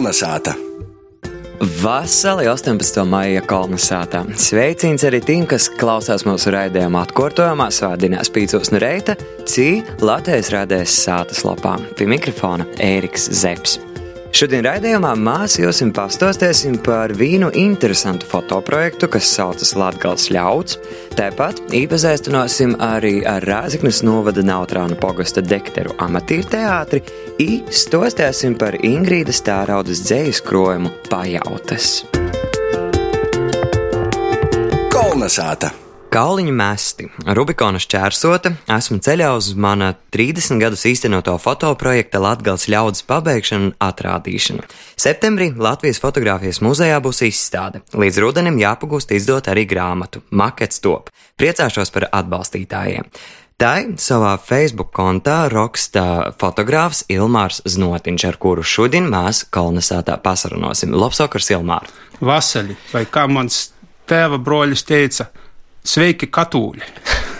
Kolnesāta! Vasarī 18. maija kolonizētā. Sveiciens arī tiem, kas klausās mūsu raidījuma atkārtojumā, svētdienās pīcos no reita, cī Latvijas rādēs sātas lapā. Pie mikrofona Ēriks Zepsi. Šodien raidījumā mēs jums pastāstīsim par vienu interesantu fotoprojektu, kas saucas Latvijas ļauds. Tāpat iepazīstināsim arī ar Rāzaknes novada Nautrānu pogosta dekteru amatīru teātri, izstostēsim par Ingrīdas Tāraudas dzējas krojumu pajautas. Kolnesāta! Kauliņu mesti, Rubikona šķērsota, esmu ceļā uz mana 30 gadus īstenoto fotoprojekta Latvijas ļaudas pabeigšanu un atrādīšanu. Septembrī Latvijas fotografijas muzejā būs izstāde. Līdz rudenim jāpagūst izdot arī grāmatu Makets top. Priecāšos par atbalstītājiem. Tā savā Facebook kontā raksta fotogrāfs Ilmārs Znotiņš, ar kuru šodien mēs kolonizētā pasarunāsim. Labsakars, Ilmār! Vasaļi, vai kā mans tēva broļus teica, sveiki, katūļi!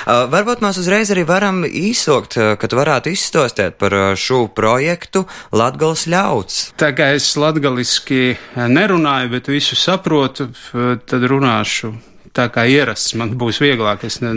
Uh, varbūt mēs uzreiz arī varam īsokt, uh, ka tu varētu izstostēt par uh, šo projektu Latgals ļauds. Tā kā es latgaliski nerunāju, bet visu saprotu, tad runāšu. Tā kā ierasts man būs vieglāk, es ne,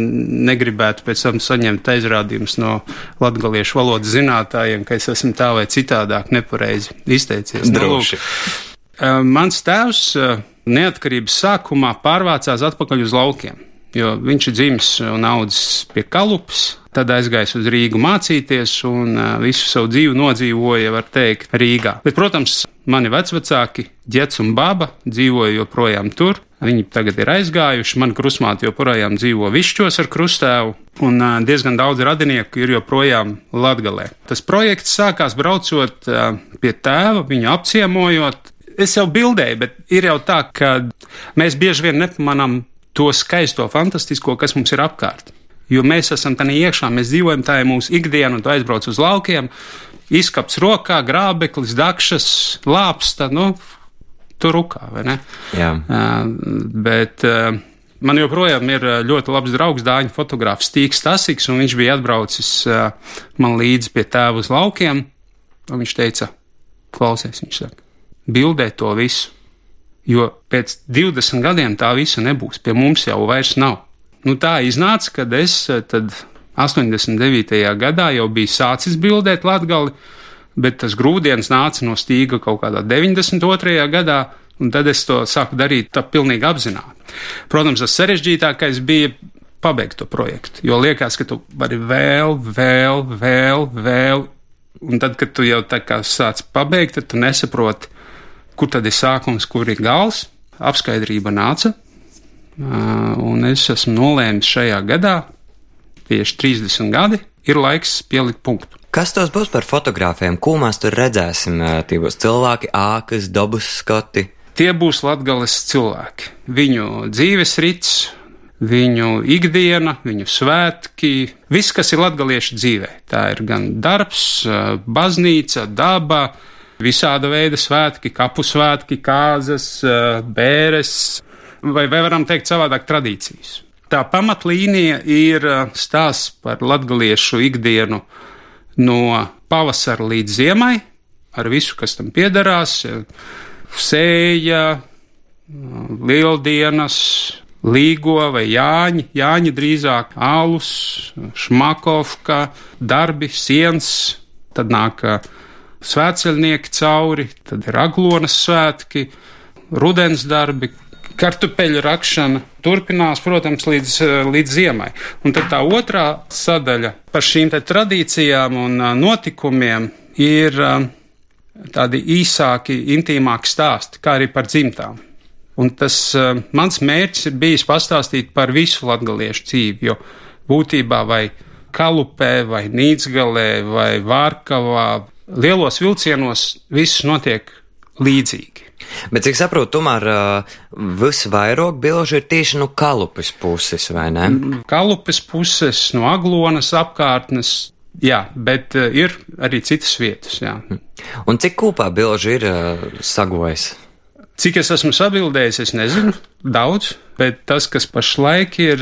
negribētu pēc tam saņemt aizrādījumus no latgaliešu valodas zinātājiem, ka es esmu tā vai citādāk nepareizi izteicies. Nu, lūk, Droši. Mans tēvs uh, neatkarības sākumā pārvācās atpakaļ uz laukiem, jo viņš ir dzimis un audzis pie Kalupas. Tad aizgājis uz Rīgu mācīties un uh, visu savu dzīvi nodzīvoja, var teikt, Rīgā. Bet, protams, mani vecvecāki, ģets un baba, dzīvoja joprojām tur. Viņi tagad ir aizgājuši. Man krustmāte joprojām dzīvo višķos ar krustēvu, un diezgan daudz radinieku ir joprojām Latgalē. Tas projekts sākās braucot pie tēva, viņu apciemojot. Es jau bildēju, bet ir jau tā, ka mēs bieži vien nepamanām to skaisto, fantastisko, kas mums ir apkārt. Jo mēs esam tādā iekšā, mēs dzīvojam, tā ir mūsu ikdiena, un tu aizbrauc uz laukiem, izkaps rokā, grābeklis, dakšas, lāpsta, nu, tur rukā, vai ne? Jā. Uh, bet uh, man joprojām ir ļoti labs draugs, dāņu fotogrāfs Stīgs Stasiks, un viņš bija atbraucis man līdzi pie tēva uz laukiem, un viņš teica, klausies, viņš saka, bildē to visu, jo pēc 20 gadiem tā visa nebūs, pie mums jau vairs nav. Nu, tā iznāca, kad es uh, tad 89. gadā jau biju sācis bildēt Latgali, bet tas grūdienis nāca no stīga kaut kādā 92. gadā, un tad es to sāku darīt tā pilnīgi apzināti. Protams, tas sarežģītākais bija pabeigt to projektu, jo liekas, ka tu vari vēl, vēl, vēl, vēl, un tad, kad tu jau tā kā sāc pabeigt, tad tu nesaproti, kur tad ir sākums, kur ir gals. Apskaidrība nāca, ā, un es esmu nolēmis šajā gadā, tieši 30 gadi, ir laiks pielikt punktu. Kas tos būs par fotogrāfiem? Ko mēs tur redzēsim? Tie būs cilvēki, ākas, dabas skati. Tie būs latgales cilvēki. Viņu dzīves rits, viņu ikdiena, viņu svētki, viss, kas ir latgaliešu dzīvē. Tā ir gan darbs, ā, baznīca, daba, visāda veida svētki, kapu svētki, kāzas, ā, bēres, vai, vai varam teikt savādāk tradīcijas. Tā pamatlīnija ir ā, stāsts par latgaliešu ikdienu no pavasara līdz ziemai, ar visu, kas tam piederās, sēja, lieldienas, līgo vai jāņi, jāņi drīzāk, alus, šmakovka, darbi, siens, tad nāk ā, svētceļnieki cauri, tad ir aglonas svētki, rudens darbi, kartupeļu rakšana turpinās, protams, līdz, eh, līdz ziemai. Un tad tā otrā sadaļa par šīm tradīcijām un ā, notikumiem ir ā, tādi īsāki, intīmāki stāsti, kā arī par dzimtām. Un tas mans mērķis ir bijis pastāstīt par visu latgaliešu dzīvi, jo būtībā vai Kalupē, vai Nīcgalē, vai Vārkavā, lielos vilcienos viss notiek līdzīgi. Bet, cik saprotu, tomēr uh, visvairāk bilžu ir tieši no kalupes puses, vai ne? Kalupes puses, no Aglonas apkārtnes, jā, bet uh, ir arī citas vietas, jā. Un cik kopā bilžu ir uh, sagojis? Cik es esmu sabildējis, es nezinu, daudz, bet tas, kas pašlaik ir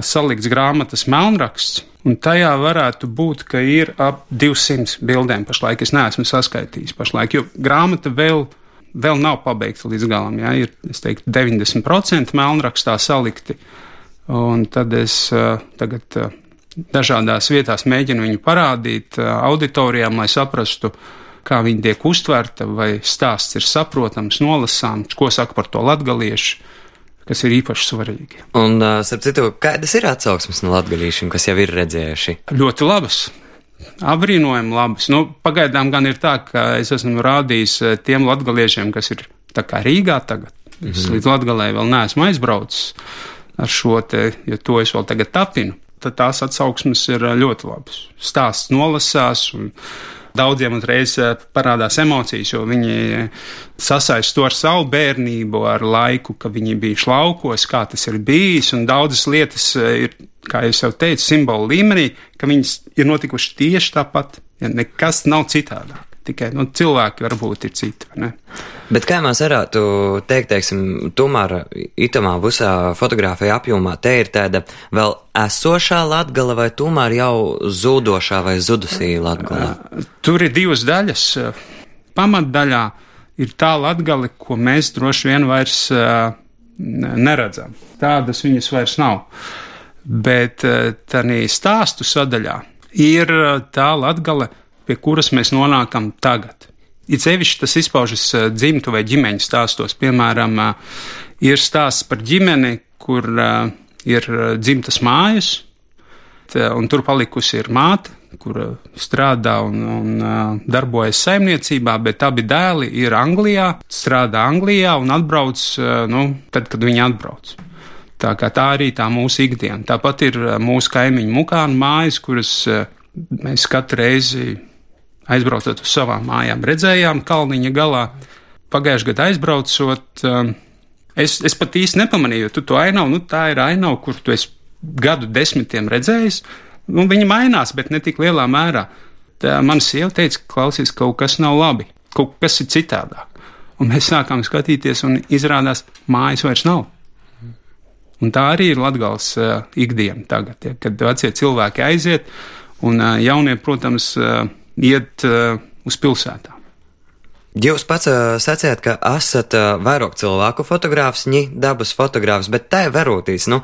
salikts grāmatas melnraksts, un tajā varētu būt, ka ir ap 200 bildēm. Pašlaik es neesmu saskaitījis, pašlaik, jo grāmata vēl, vēl nav pabeigta līdz galam. Ja? Ir, es teiktu, 90% melnrakstā salikti, un tad es tagad dažādās vietās mēģinu viņu parādīt auditorijām, lai saprastu, kā viņi tiek uztverta, vai stāsts ir saprotams, nolasāms, ko saka par to latgaliešu kas ir īpaši svarīgi. Un, starp citu, kādas ir atsauksmes no latgadījušiem, kas jau ir redzējuši? Ļoti labas. Apbrīnojami labas. Nu, pagaidām gan ir tā, ka es esmu rādījis tiem latgaliešiem, kas ir Rīgā tagad. Es mm -hmm. līdz Latgalē vēl neesmu aizbraucis ar šo te, jo to es vēl tagad tapinu. Tad tās atsauksmes ir ļoti labas. Stāsts nolasās un Daudziem uzreiz eh, parādās emocijas, jo viņi sasaist to ar savu bērnību, ar laiku, ka viņi bija laukos, kā tas ir bijis, un daudzas lietas eh, ir, kā jau teicu, simbolu līmenī, ka viņas ir notikušas tieši tāpat, ja nekas nav citādāk tikai nu, cilvēki varbūt ir citi. Bet kā mēs varētu teikt, teiksim, tomēr itamā visā fotografija apjomā te ir tāda vēl esošā latgala vai tomēr jau zudošā vai zudusī latgala? Tur ir divas daļas. Pamatdaļā ir tā latgala, ko mēs droši vien vairs neredzam. Tādas viņas vairs nav. Bet tā stāstu sadaļā ir tā latgala, pie kuras mēs nonākam tagad. It sevišķi tas izpaužas eh, dzimtu vai ģimeņu stāstos. Piemēram, eh, ir stāsts par ģimeni, kur eh, ir dzimtas mājas, un tur palikusi ir māte, kur strādā un, un darbojas saimniecībā, bet abi dēli ir Anglijā, strādā Anglijā un atbrauc, nu, tad, kad viņi atbrauc. Tā, tā arī tā mūsu ikdiena. Tāpat ir mūsu kaimiņu mukānu mājas, kuras mēs katru reizi aizbraucot uz savām mājām, redzējām kalniņa galā. Pagājušajā gadā aizbraucot, um, es, es pat īsti nepamanīju, tu to ainavu, nu tā ir ainava, kur tu esi gadu desmitiem redzējis. Nu, viņa mainās, bet ne tik lielā mērā. Tā mana sieva teica, ka klausies, kaut kas nav labi, kaut kas ir citādāk. Un mēs sākām skatīties, un izrādās, mājas vairs nav. Un tā arī ir Latvijas uh, ikdiena tagad, ja, kad vecie cilvēki aiziet, un uh, jaunie, protams, uh, iet uh, uz pilsētām. Jūs pats uh, sacījāt, ka esat uh, vairāk cilvēku fotogrāfs, ne dabas fotogrāfs, bet tā ir verūtīs. Nu,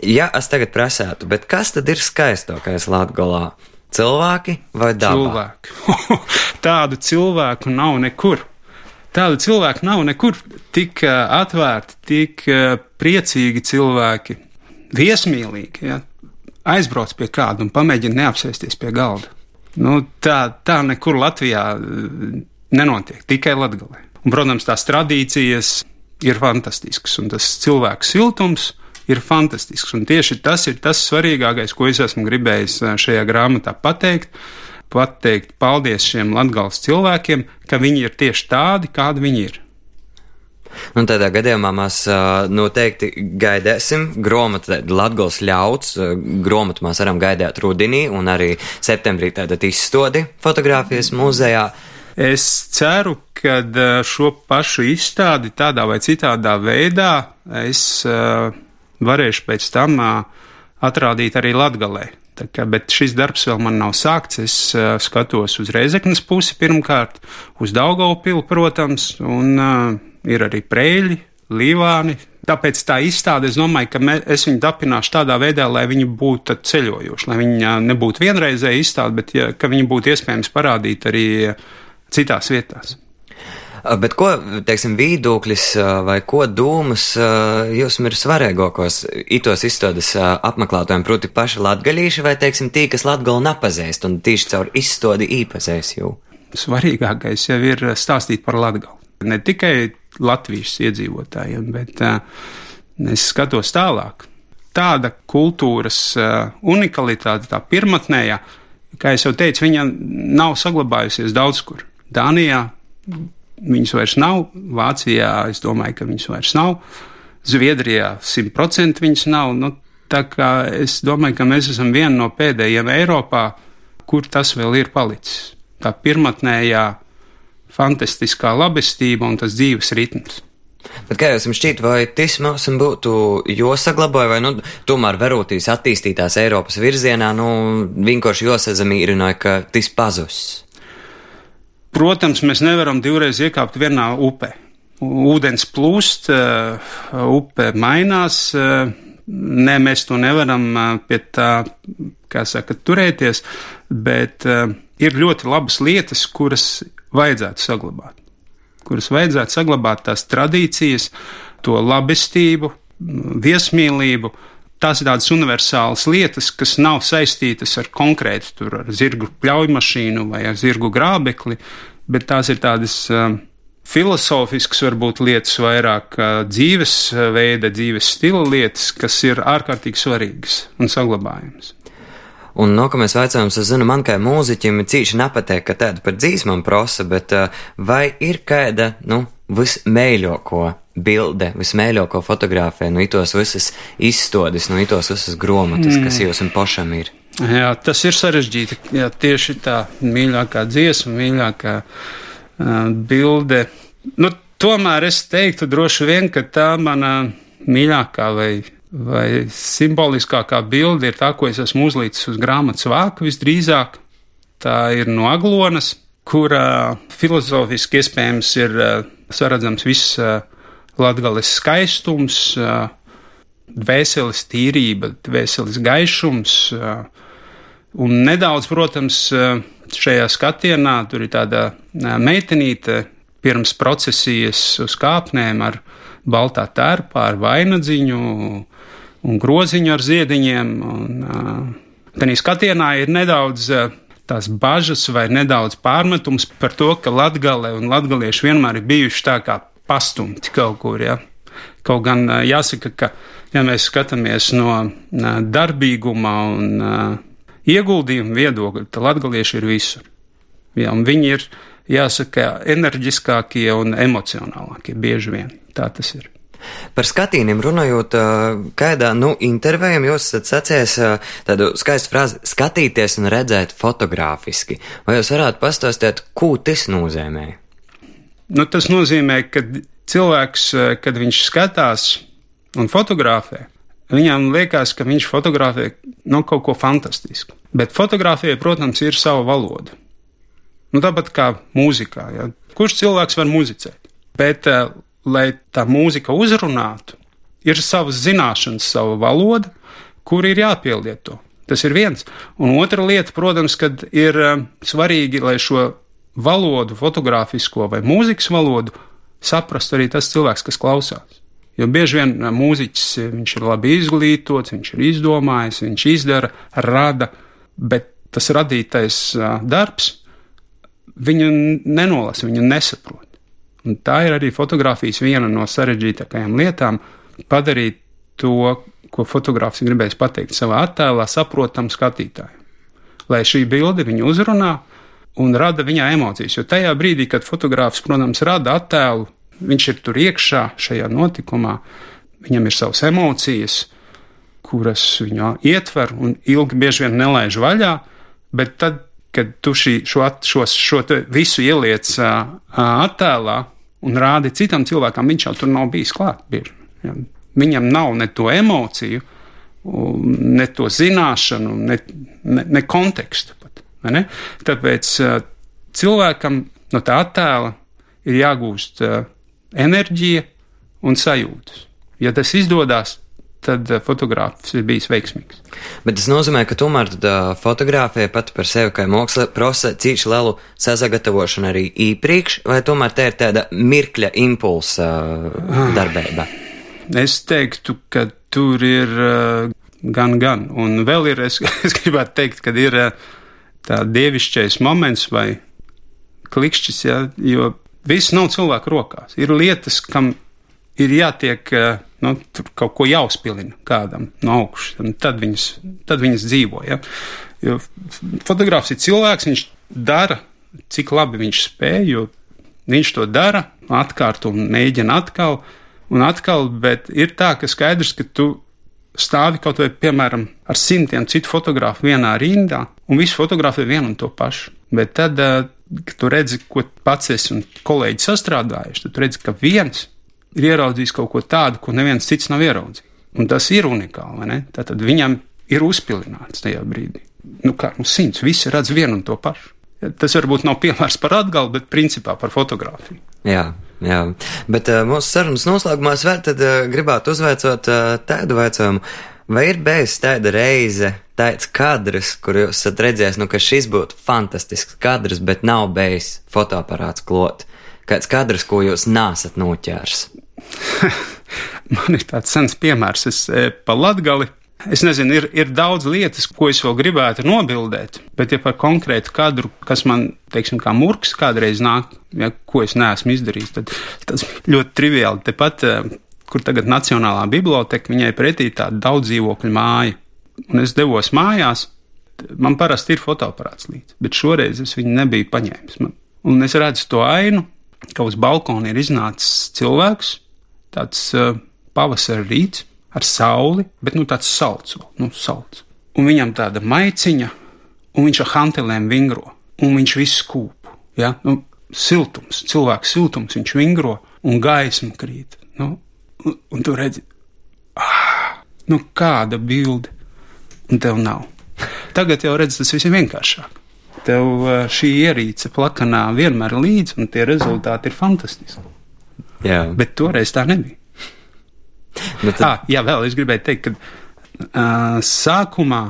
ja es tagad prasētu, bet kas tad ir skaistākais Latvijā? Cilvēki vai daba? Cilvēki. Tādu cilvēku nav nekur. Tādu cilvēku nav nekur. Tik atvērti, tik priecīgi cilvēki, viesmīlīgi. Ja? Aizbrauc pie kāda un pamēģina neapsēsties pie galda. Nu, tā, tā nekur Latvijā eh, nenotiek, tikai Latvijā. Protams, tās tradīcijas ir fantastiskas, un tas cilvēku siltums ir fantastisks. Un tieši tas ir tas svarīgākais, ko es esmu gribējis eh, šajā grāmatā pateikt. Pateikt paldies šiem latgāles cilvēkiem, ka viņi ir tieši tādi, kādi viņi ir. Un tādā gadījumā mēs noteikti gaidīsim grāmatu Latvijas ļauts. Grāmatu mēs varam gaidīt rudenī un arī septembrī tātad izstodi fotografijas muzejā. Es ceru, ka šo pašu izstādi tādā vai citādā veidā es varēšu pēc tam atrādīt arī Latgalē. Kā, bet šis darbs vēl man nav sākts. Es uh, skatos uz Reizeknas pusi pirmkārt, uz Daugaupili, protams, un uh, ir arī prēļi, līvāni. Tāpēc tā izstāde, es domāju, ka mē, es viņu dapināšu tādā veidā, lai viņi būtu ceļojoši, lai viņi nebūtu vienreizēji izstāde, bet ja, ka viņi būtu iespējams parādīt arī citās vietās. Bet ko, teiksim, viedoklis vai ko dūmas jums ir svarīgākos itos izstādes apmeklētājiem, proti paši latgaļīši vai, teiksim, tī, kas latgalu nepazīst un tīši caur izstādi īpazīst jau? Svarīgākais jau ir stāstīt par latgalu. Ne tikai Latvijas iedzīvotājiem, bet uh, es skatos tālāk. Tāda kultūras uh, unikalitāte, tā pirmotnējā, kā jau teicu, viņa nav saglabājusies daudz kur. Dānijā viņas vairs nav, Vācijā es domāju, ka viņas vairs nav, Zviedrijā simtprocentīgi viņas nav. Nu, tā kā es domāju, ka mēs esam viena no pēdējiem Eiropā, kur tas vēl ir palicis. Tā pirmotnējā fantastiskā labestība un tas dzīves ritms. Bet kā jums šķiet, vai tas mums būtu jāsaglabāja, vai nu, tomēr verotīs attīstītās Eiropas virzienā, nu, vienkārši jāsazamīrināja, ka tas pazus? Protams, mēs nevaram divreiz iekāpt vienā upē. Ūdens plūst, upe mainās. Nē, mēs to nevaram pie tā, kā saka, turēties, bet ir ļoti labas lietas, kuras vajadzētu saglabāt kuras vajadzētu saglabāt tās tradīcijas, to labestību, viesmīlību. Tās ir tādas universālas lietas, kas nav saistītas ar konkrētu tur, ar zirgu pļaujmašīnu vai ar zirgu grābekli, bet tās ir tādas uh, filozofiskas, varbūt lietas, vairāk uh, dzīvesveida, dzīves stila lietas, kas ir ārkārtīgi svarīgas un saglabājamas. Un nākamais jautājums, es zinu, man kā mūziķim cīši nepatīk, ka tāda par dzīsmām prosa, bet uh, vai ir kāda, nu, vismēļāko bilde, vismēļāko fotografē, nu, itos visas izstādes, nu, itos visas gromatas, mm. kas jums pašam ir? Jā, tas ir sarežģīti. Jā, tieši tā mīļākā dziesma, mīļākā uh, bilde. Nu, tomēr es teiktu droši vien, ka tā mana mīļākā vai vai simboliskākā bilde ir tā, ko es esmu uzlicis uz grāmatas vāku visdrīzāk. Tā ir no aglonas, kurā filozofiski iespējams ir saredzams viss latgales skaistums, dvēseles tīrība, dvēseles gaišums. Un nedaudz, protams, šajā skatienā tur ir tāda meitenīte pirms procesijas uz kāpnēm ar baltā tērpā, ar vainadziņu, un groziņu ar ziediņiem. Tādā skatienā ir nedaudz tās bažas vai nedaudz pārmetums par to, ka latgale un latgalieši vienmēr ir bijuši tā kā pastumti kaut kur. Ja? Kaut gan jāsaka, ka, ja mēs skatāmies no darbīguma un ieguldījuma viedokļa, tad latgalieši ir visur. Ja, viņi ir, jāsaka, enerģiskākie un emocionālākie bieži vien. Tā tas ir. Par skatīniem runājot, kādā nu, intervijā jūs esat sacījis tādu skaistu frāzi - skatīties un redzēt fotogrāfiski. Vai jūs varētu pastāstīt, ko tas nozīmē? Nu, tas nozīmē, ka cilvēks, kad viņš skatās un fotografē, viņam liekas, ka viņš fotografē nu, kaut ko fantastisku. Bet fotografija, protams, ir sava valoda. Nu, tāpat kā mūzikā. Ja? Kurš cilvēks var muzicēt? Bet, lai tā mūzika uzrunātu, ir savas zināšanas, sava valoda, kur ir jāpielieto. Tas ir viens. Un otra lieta, protams, kad ir um, svarīgi, lai šo valodu, fotogrāfisko vai mūzikas valodu, saprastu arī tas cilvēks, kas klausās. Jo bieži vien um, mūziķis viņš ir labi izglītots, viņš ir izdomājis, viņš izdara, rada, bet tas radītais darbs viņu nenolasa, viņu nesaprot. Un tā ir arī fotografijas viena no sarežģītākajām lietām - padarīt to, ko fotogrāfs gribēs pateikt savā attēlā, saprotam skatītājiem. Lai šī bilde viņu uzrunā un rada viņā emocijas. Jo tajā brīdī, kad fotogrāfs, protams, rada attēlu, viņš ir tur iekšā šajā notikumā, viņam ir savas emocijas, kuras viņā ietver un ilgi bieži vien nelaiž vaļā, bet tad, kad tu šī, šo, šo, šo visu ieliec attēlā, un rādi citam cilvēkam, viņš jau tur nav bijis klāt. Bieži, ja. Viņam nav ne to emociju, ne to zināšanu, ne, ne, ne kontekstu pat. Ne? Tāpēc cilvēkam no tā attēla ir jāgūst enerģija un sajūtas. Ja tas izdodas, tad uh, fotogrāfs ir bijis veiksmīgs. Bet tas nozīmē, ka tomēr tad, uh, fotografija pati par sevi kā māksla prasa cīši lielu sazagatavošanu arī īpriekš, vai tomēr tā ir tāda mirkļa impulsa uh, darbība? Es teiktu, ka tur ir uh, gan, gan. Un vēl ir, es, es gribētu teikt, ka ir tā dievišķais moments vai klikšķis, ja, jo viss nav cilvēku rokās. Ir lietas, kam ir jātiek. Uh, nu, tur kaut ko jāuzpilina kādam no augšas, tad viņas, tad viņas dzīvo. Ja? Jo fotogrāfs ir cilvēks, viņš dara, cik labi viņš spēj, viņš to dara, atkārto un mēģina atkal un atkal, bet ir tā, ka skaidrs, ka tu stāvi kaut vai, piemēram, ar simtiem citu fotografu vienā rindā, un visi fotografē vienu un to pašu. Bet tad, kad tu redzi, ko pats esi un kolēģi sastrādājuši, tad redzi, ka viens ir ieraudzījis kaut ko tādu, ko neviens cits nav ieraudzījis. Un tas ir unikāli? Tātad viņam ir uzpilināts tajā brīdī. Nu, kā nu, simts, visi redz vienu un to pašu. Tas varbūt nav piemērs par atgalu, bet principā par fotografiju. Jā, jā. Bet uh, mūsu sarunas noslēgumā es vēl tad uh, gribētu uzveicot uh, tādu vaicojumu. Vai ir bijis tāda reize, tāds kadrs, kur jūs esat redzējis, nu, ka šis būtu fantastisks kadrs, bet nav bijis fotoaparāts klot? Kāds kadrs, ko jūs nesat noķērs? Man ir tāds sens piemērs, es e, pa latgali. Es nezinu, ir, ir daudz lietas, ko es vēl gribētu nobildēt, bet, ja par konkrētu kadru, kas man, teiksim, kā murgs kādreiz nāk, ja, ko es neesmu izdarījis, tad tas ļoti triviāli. Tepat, e, kur tagad Nacionālā biblioteka, viņai pretī tāda daudz dzīvokļu māja, un es devos mājās, man parasti ir fotoaparāts līdzi, bet šoreiz es viņu nebiju paņēmis. Man, un es redzu to ainu, ka uz balkona ir iznācis cilvēks, tāds uh, pavasara rīts ar sauli, bet nu tāds salds, nu salds. Un viņam tāda maiciņa, un viņš ar hantelēm vingro, un viņš visu kūp. Ja? Nu, siltums, cilvēks siltums, viņš vingro, un gaisma krīt. Nu, un, un tu redzi, ah, nu kāda bilde, un tev nav. Tagad jau redz, tas viss ir vienkāršāk. Tev uh, šī ierīce plakanā vienmēr ir līdzi, un tie rezultāti ir fantastiski. Jā. Bet toreiz tā nebija. Nu, tad... ah, jā, vēl es gribēju teikt, ka uh, sākumā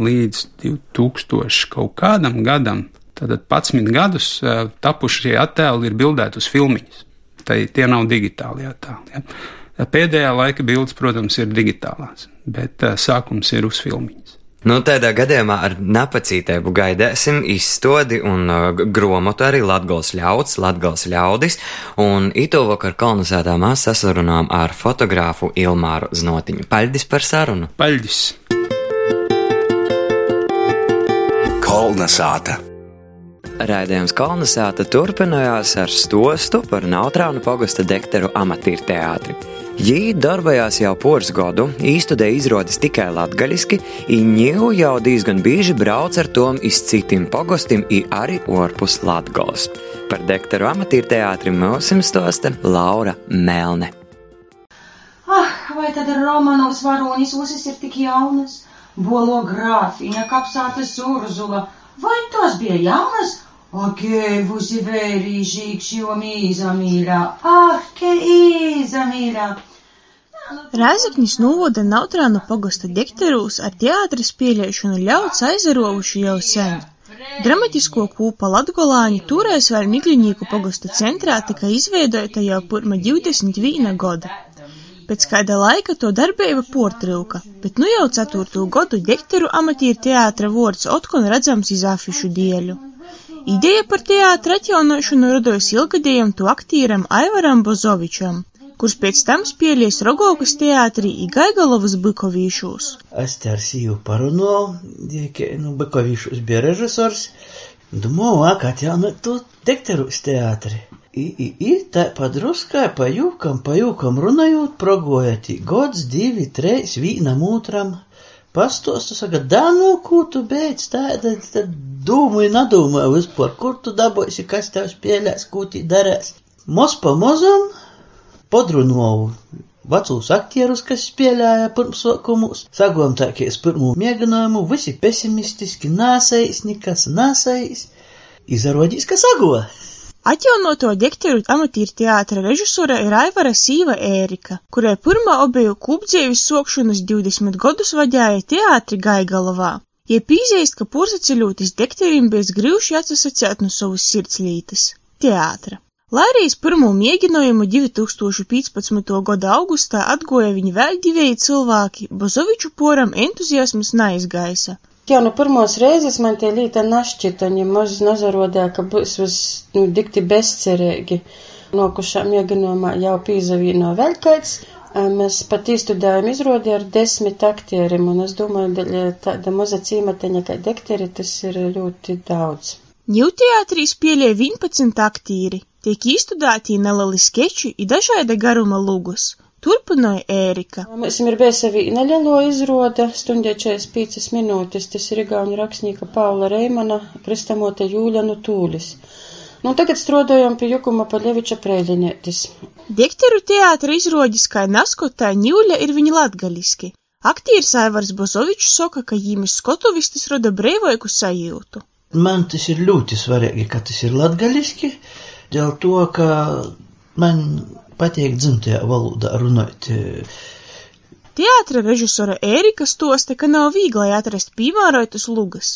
līdz 2000 kaut kādam gadam, tātad 11 gadus uh, tapuši šie attēli ir bildēti uz filmiņas. Tai, tie nav digitāli attēli. Ja. Pēdējā laika bildes, protams, ir digitālās, bet uh, sākums ir uz filmiņas. Nu, tādā gadījumā ar nepacītību gaidēsim izstodi un uh, gromotu arī Latgals ļauds, Latgals ļaudis, un ito vakar kolonizētā mēs sasarunām ar fotogrāfu Ilmāru Znotiņu. Paļdis par sarunu. Paļdis. Kolnesāta. Raidījums Kolnesāta turpinājās ar stostu par Nautrānu pogasta dekteru amatīru teātri. Jī darbojās jau poras gadu, īstudē izrādes tikai latgaļiski, īņķu jau diezgan bieži brauc ar tom iz citiem pogostim, i arī orpus Latgals. Par dektaru amatīru teātri mūsim stosta Laura Melne. Ah, vai tad Romanovs varonis usis ir tik jaunas? Bolo grāfiņa, kapsāta surzula, vai tos bija jaunas? Okei, vusi vērīšīgs, jo mīzamīļā, ah, ke īzamīļā. Rēzeknis novada Nautrāna pogasta dekterūs ar teātris pieļaušanu ļauts aizarovuši jau sen. Dramatisko kūpa Latgolāņi toreiz vēl Migļinīku pogasta centrā tika izveidota jau pirma 21 goda. Pēc kāda laika to darbība portrilka, bet nu jau ceturto godu dekteru amatīru teātra vords otkon redzams iz afišu dieļu. Ideja par teātra atjaunošanu radojas ilgadējam to aktīram Aivaram Bozovičam kurš pēc tam spēlēs Rogovkas teātrī i Gaigalovas Bykovīšūs. Es te ar sīvu parunāju, ka, nu, Bykovīšūs bija režisors, domāju, ka atjaunot to dekterus teātri. I, i, i tā padruskai pa jūkam, pa jūkam runājot, progojati gods, divi, treis, vīnam otram. Pastostu saka, da nu, ko tu beidz, tā, tad, tad domāju, nedomāju vispār, kur tu dabūsi, kas tev spēlēs, ko tu darēs. Mos pa mozam, podrunovu vecūs aktierus, kas spēlēja pirmsokumus, sagojam tākies pirmo mēģinājumu, visi pesimistiski, nāsais, nekas nāsais, izrādīs, ka sagoja. Atjaunoto dekteru amatīru teātra režisora ir Aivara Sīva Ērika, kurai pirmā obeju klubdzēvis sokšanas 20 gadus vadīja teātri Gaigalovā. Jie pīzēst, ka porsaceļotis dekterim bez grīvši atsasacēt no savas sirdslītes - teātra. Lairijas pirmo mēģinājumu 2015. gada augustā atgoja viņa vēl divēji cilvēki, Bozoviču poram entuziasmas neizgaisa. Jā, nu pirmos reizes man tie līta našķita, ja maz nazarodē, ka būs uz nu, dikti bezcerīgi. Nokušā mēģinājumā jau pīzavīno vēl kāds. Mēs pat izstudējam izrodi ar desmit aktieriem, un es domāju, tāda maza cīmateņa kā dekteri, tas ir ļoti daudz. Ņūteātrī spēlē 11 aktīri, Tiek izstudēti nelieli skeči i dažāda garuma lugas. Turpināja Ērika. Mums ir bijusi viena lielo izrāde, stundē 45 minūtes. Tas ir Igaunijas rakstnieka Paula Reimana, Kristamote Jūļanu Tūlis. Nu, tagad strādājam pie Jukuma Paļeviča prēļinietis. Dekteru teātra izroģis kā naskotā ņūļa ir viņa latgaliski. Aktīrs Aivars Bozovičs saka, ka ģimis skotovistis roda brīvoiku sajūtu. Man tas ir ļoti svarīgi, ka tas ir latgaliski, dēļ to, ka man patīk dzimtajā valodā runāt. Teātra režisora Ērika stosta, ka nav viegli atrast piemērotas lugas,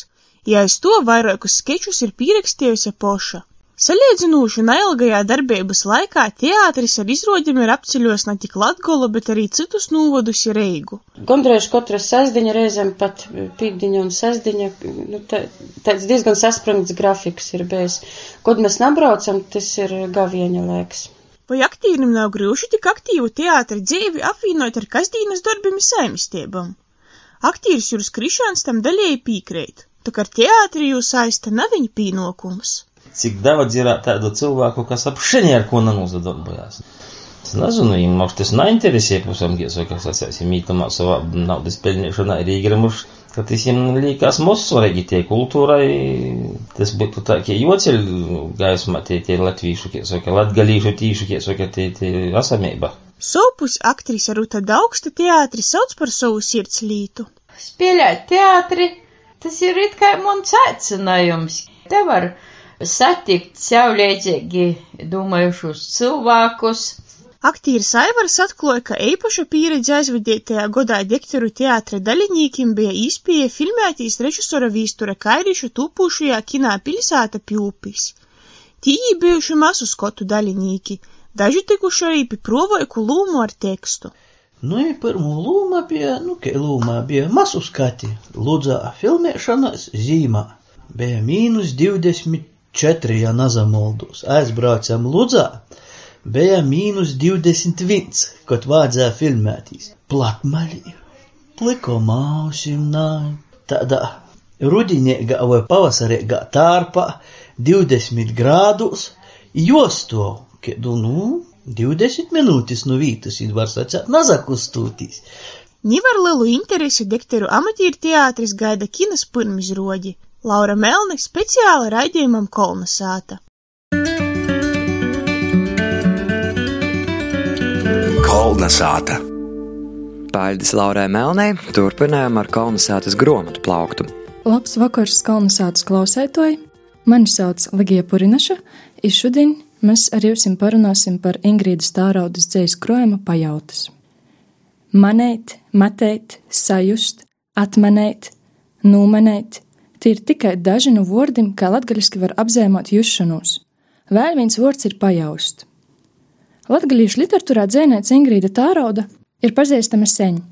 ja aiz to vairākus skečus ir pierakstījusi poša. Saliedzinūši neilgajā darbības laikā teātris ar izrodiem ir apceļos ne tik Latgolu, bet arī citus nūvodus ir Reigu. Gondrēž katra sasdiņa reizēm pat pīkdiņa un sasdiņa, nu, tā, tāds diezgan saspringts grafiks ir bijis. Kod mēs nabraucam, tas ir gavieņa laiks. Vai aktīrim nav grūši tik aktīvu teātra dzīvi apvienot ar kasdienas darbiem saimistībām? Aktīrs Juris Krišāns tam daļēji pīkreit, tā kā teātri jūs saista nav viņa pīnokums. Cik daudz ir tādu cilvēku, kas apšeni ar ko nenozadarbojās. Es nezinu, viņiem mums tas neinteresē, pusam, kā sacēsim, mītamā savā naudas pelnīšanā ir īgremuši, ka tas viņiem liekas mums svarīgi tie kultūrai, tas būtu tā, ka joceļ gaismā tie, tie latvīšu, kā saka, latgalīšu tīšu, kā saka, tie, tie asamība. Sopus aktrise Ruta Daugsta teātri sauc par savu sirds lītu. Spēlēt teātri, tas ir it kā mums aicinājums. Te var satikt saulēcīgi domājušus cilvēkus. Aktīrs Aivars atklāja, ka eipaša pieredze aizvadītajā godā Dekteru teātra daļinīkim bija īspēja filmētīs režisora vīstura Kairiša tūpūšajā kinā pilsēta Pjūpis. Tī bijuši masu skotu daļinīki, daži tikuši arī pie provoiku lūmu ar tekstu. Nu, i pirmā lūma bija, nu, ka lūma bija masu skati, lūdzā filmēšanas zīmā. Bija mīnus 24, ja nazamoldus. Aizbraucam Ludzā, bija mīnus 21, kad vajadzēja filmētīs. Platmaļī, pliko mausim nāj, tādā rudiniega vai pavasarīgā tārpā, 20 grādus, jostov, kad, nu, 20 minūtes no vītas ir var sacēt nazakustūtīs. Nivar lielu interesi Dekteru amatieru teātris gaida kinas pirmizrodi. Laura Melne speciāli raidījumam Kolna sāta. Kolna sāta. Paldies Laurai Melnei, turpinājām ar kolonizētas gromatu plauktu. Labs vakars kolonizētas klausētoji! Mani sauc Ligija Purinaša, un šodien mēs ar jums parunāsim par Ingrīdas Tāraudas dzējas krojuma pajautas. Manēt, matēt, sajust, atmanēt, nūmanēt – tie ir tikai daži no vārdiem, kā latgaļiski var apzīmēt jušanos. Vēl viens vārds ir pajaust. Latgalīšu literatūrā dzēnēts Ingrīda Tārauda ir pazīstama sen.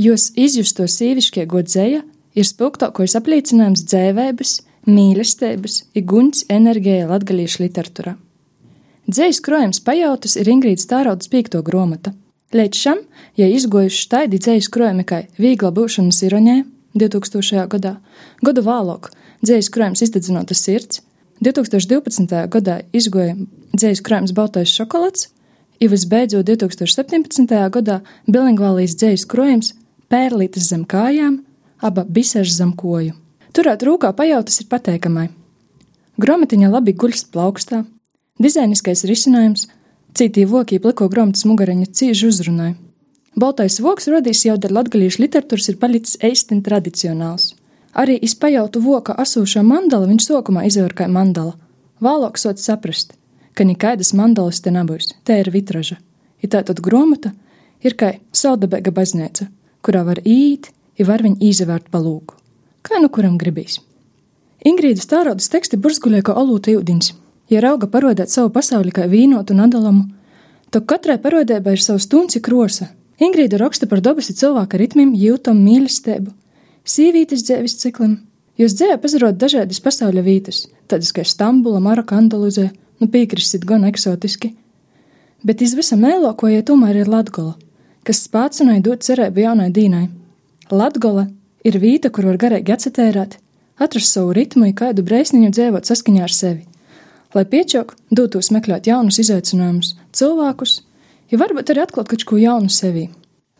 Jos izjusto sīvišķie godzēja ir spilgtākais apliecinājums dzēvēbas, mīlestības, iguņas enerģija latgalīšu literatūrā. Dzējas krojums pajautas ir Ingrīdas Tāraudas pīkto gromata. Līdz šam, ja izgojuši taidi dzējas krojumi kā Vīgla būšanas iroņē 2000. gadā, gadu vēlāk dzējas krojums izdedzināta sirds, 2012. gadā izgoja dzējas krojums Baltais šokolāds, un visbeidzot 2017. gadā bilingvālijas dzējas krojums Pērlītes zem kājām, aba bisežu zem koju. Turēt rūkā pajautas ir pateikamai. Gromatiņa labi guļst plaukstā, dizainiskais risinājums, citī vokī pliko gromtas mugariņa cīži uzrunāja. Baltais voks radīs jau dar latgalīšu literatūras ir palicis eistin tradicionāls. Arī izpajautu voka asūšo mandala viņš sokumā izvēr kā mandala. Vēlāk sot saprast, ka nekaidas mandalas te nebūs, te ir vitraža. Ir tātad gromata ir kā saudabēga baznīca, kurā var īt, ja var viņu izvērt palūku. Kā nu kuram gribīs. Ingrīdas tārodas teksti burzguļē kā olūta ūdens. Ja rauga parodēt savu pasauli kā vīnotu nadalamu, tad katrai parodēbai ir savs tunci krosa. Ingrīda raksta par dabas cilvēka ritmiem, jūtam, mīlestību, sīvītes dzēvis ciklam. Jūs dzēja pazarot dažādas pasaules vietas, tādas kā Stambula, Maroka, Andalūzē, nu piekrisit gan eksotiski. Bet izvisam mēlokojai tomēr ir Latgola, kas spācinai dot cerību jaunai dīnai. Latgola ir vieta, kur var garīgi atsetērēt, atrast savu ritmu, kādu brēsniņu dzēvot saskaņā ar sevi, lai piečok dotos meklēt jaunus izaicinājumus, cilvēkus, ja varbūt arī atklāt kaut ko jaunu sevī.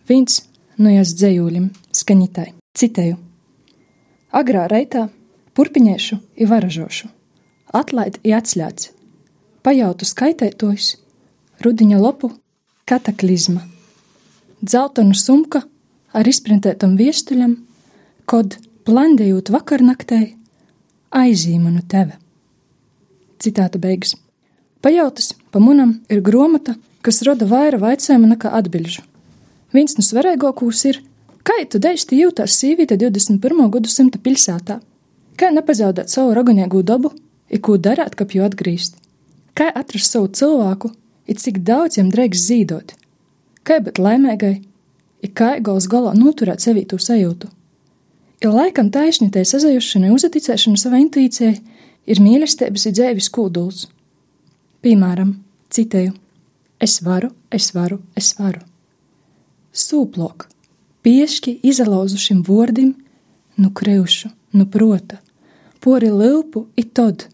Viens no jās dzējūļiem skaņitai, citēju. Agrā reitā purpiņēšu i varažošu, atlaid i atslēdz, pajautu skaitētojs, rudiņa lopu kataklizma, dzeltonu sumka ar izprintētam viestuļam, kod plandējot vakarnaktē aizīmanu teve. Citāta beigas. Pajautas pa munam ir gromata, kas roda vaira vaicējumu nekā atbilžu. Viens no svarīgākos ir, kā tu dēļsti jūtās sīvīte 21. gadsimta pilsētā? Kā nepazaudēt savu ragonīgu dabu, ir ko darīt, kap jau atgriezt? Kā atrast savu cilvēku, ir cik daudz jam drēks zīdot? Kā būt laimīgai, ir kā gals galā noturēt sevī to sajūtu? Ir laikam taisnītai sazajušanai, uzaticēšana savai intuīcijai ir mīlestības ir dzēvis kūduls. Piemēram, citēju: Es varu, es varu, es varu. Sūplok, piešķi izalauzušim vordim, nu kreušu, nu prota, pori lilpu i tod,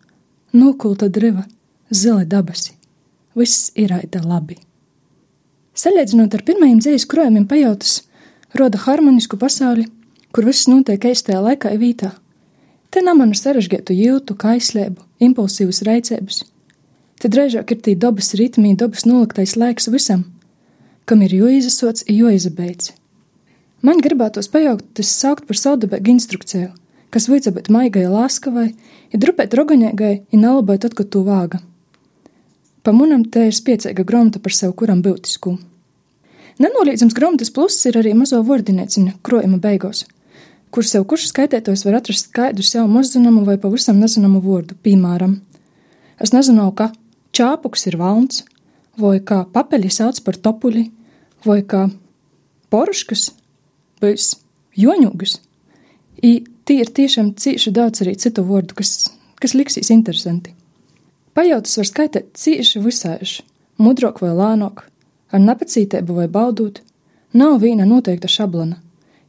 nokulta driva, zili dabasi. Viss ir aida labi. Salīdzinot ar pirmajiem dzīves krojumiem, pajautas roda harmonisku pasauli, kur viss notiek īstajā laikā vietā. Te nav mana sarežģītu jūtu, kaislību, impulsīvas reicības. Te drēžāk ir tī dabas ritmī, dabas noliktais laiks visam, kam ir jo izasots, jo izabeidz. Man gribētos pajaukt, tas saukt par saudabēgu instrukciju, kas vajadza būt maigai lāskavai, ir drupēt rogaņēgai, ir nalabai tad, kad tu vāga. Pa munam te ir spiecīga gromata par sev kuram būtisku. Nenolīdzams gromatas pluss ir arī mazo vordinieciņa krojuma beigās, kur sev kurš skaitētājs var atrast skaidru sev mazzināmu vai pavisam nezināmu vārdu, piemēram. Es nezinu, ka čāpuks ir valns, vai kā papeļi sauc par topuļi, vai kā poruškas būs joņūgas. I tie ir tiešām cīši daudz arī citu vārdu, kas, kas liksīs interesanti. Pajautas var skaitīt cīši visāži, mudrok vai lānok, ar nepacītību vai baudot, nav viena noteikta šablona.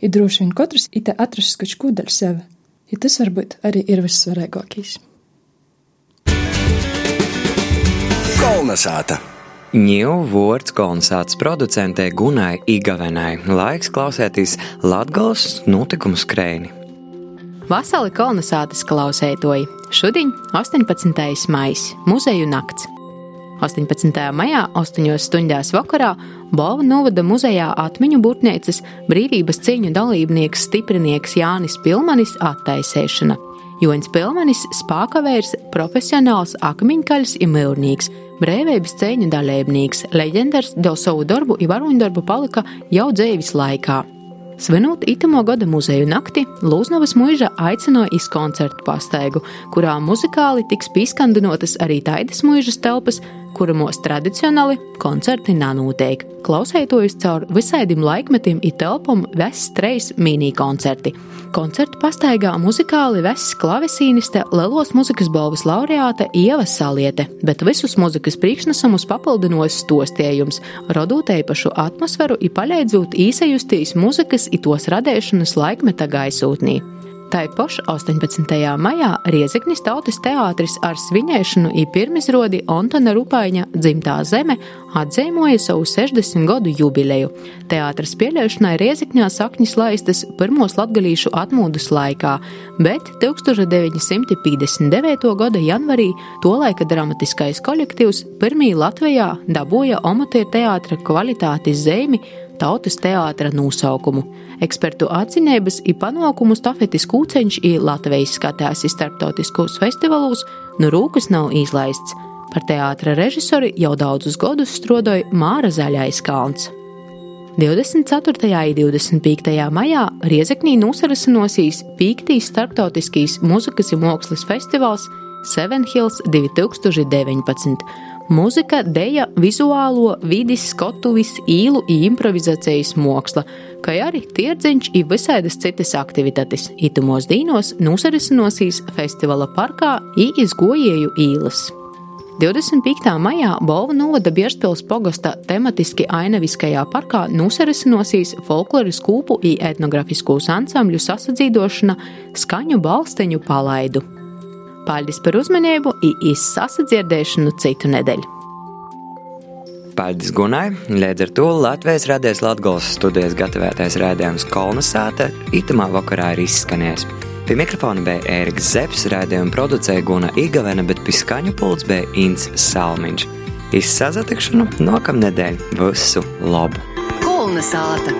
Ir droši vien katrs ite atrast kaut ko daļu sevi, ja tas varbūt arī ir vissvarīgākais. Kolnesāta! Ņēmu vārds kolonizācijas producentē Gunai Igavenai. Laiks klausēties Latgales notikumu skrēni. Vasali kolonizācijas klausētoji. Šodien 18. maija muzeju nakts. 18. maijā, 8. stundās vakarā, Balva novada muzejā atmiņu būtnieces brīvības cīņu dalībnieks stiprinieks Jānis Pilmanis attaisēšana. Joņs Pilmanis spākavērs, profesionāls akmeņkaļs ir mūrnīgs, brīvības cīņu dalībnieks, leģendārs dēļ savu darbu un varoņdarbu palika jau dzīves laikā. Svinot itamo gada muzeju nakti, Lūznavas mūža aicināja iz koncertu pastaigu, kurā muzikāli tiks pieskandinotas arī taidas mūžas telpas, kuramos tradicionāli koncerti nanotiek. Klausētojus caur visaidim laikmetiem i telpam vests treis mini-koncerti. Koncertu pastaigā muzikāli vests klavesīniste Lelos muzikas balvas laureāte Ieva Saliete, bet visus muzikas priekšnesumus papildinos stostējums, rodot īpašu atmosferu i paļēdzot īsajustīs muzikas i tos radēšanas laikmeta gaisūtnī. Taipoš 18. maijā Riezeknis tautas teātris ar svinēšanu i pirmizrodi Antona Rupaiņa dzimtā zeme atzīmoja savu 60 gadu jubileju. Teātras pieļaušanai Riezekņā sakņas laistas pirmos latgalīšu atmūdas laikā, bet 1959. gada janvarī tolaika dramatiskais kolektīvs pirmī Latvijā dabūja amatieru teātra kvalitātes zīmi tautas teātra nosaukumu. Ekspertu atzinības ir panākumu stafetes kūceņš ir Latvijas skatās starptautiskos festivālos, nu rūkas nav izlaists. Par teātra režisori jau daudzus gadus strādāja Māra Zaļais Kalns. 24. un 25. maijā Riezeknī nosarasinosies Pīktīs starptautiskīs muzikas un mākslas festivāls Seven Hills 2019. Mūzika, deja, vizuālo, vidis, skotuvis, īlu un improvizācijas māksla, kā arī tirdziņš un visādas citas aktivitātes. Itumos dīnos nosarisinosies festivāla parkā un izgojēju īlas. 25. maijā Bolva novada Bierspils pogosta tematiski ainaviskajā parkā nosarisinosies folkloras kūpu un etnografiskus ansambļu sasadzīdošana skaņu balsteņu palaidu. Paldies par uzmanību, izsasadzirdēšanu citu nedēļu. Paldies Gunai! Līdz ar to Latvijas radijas Latvijas studijas gatavotais rādījums Kolnesāta itamā vakarā ir izskanējis. Pie mikrofona bija Ēriks Zepsi, rādījuma producēja Guna Igavena, bet pie skaņu pults bija Inns Salmiņš. Izsazatikšanu nākamnedēļ visu labu! Kolna sāta!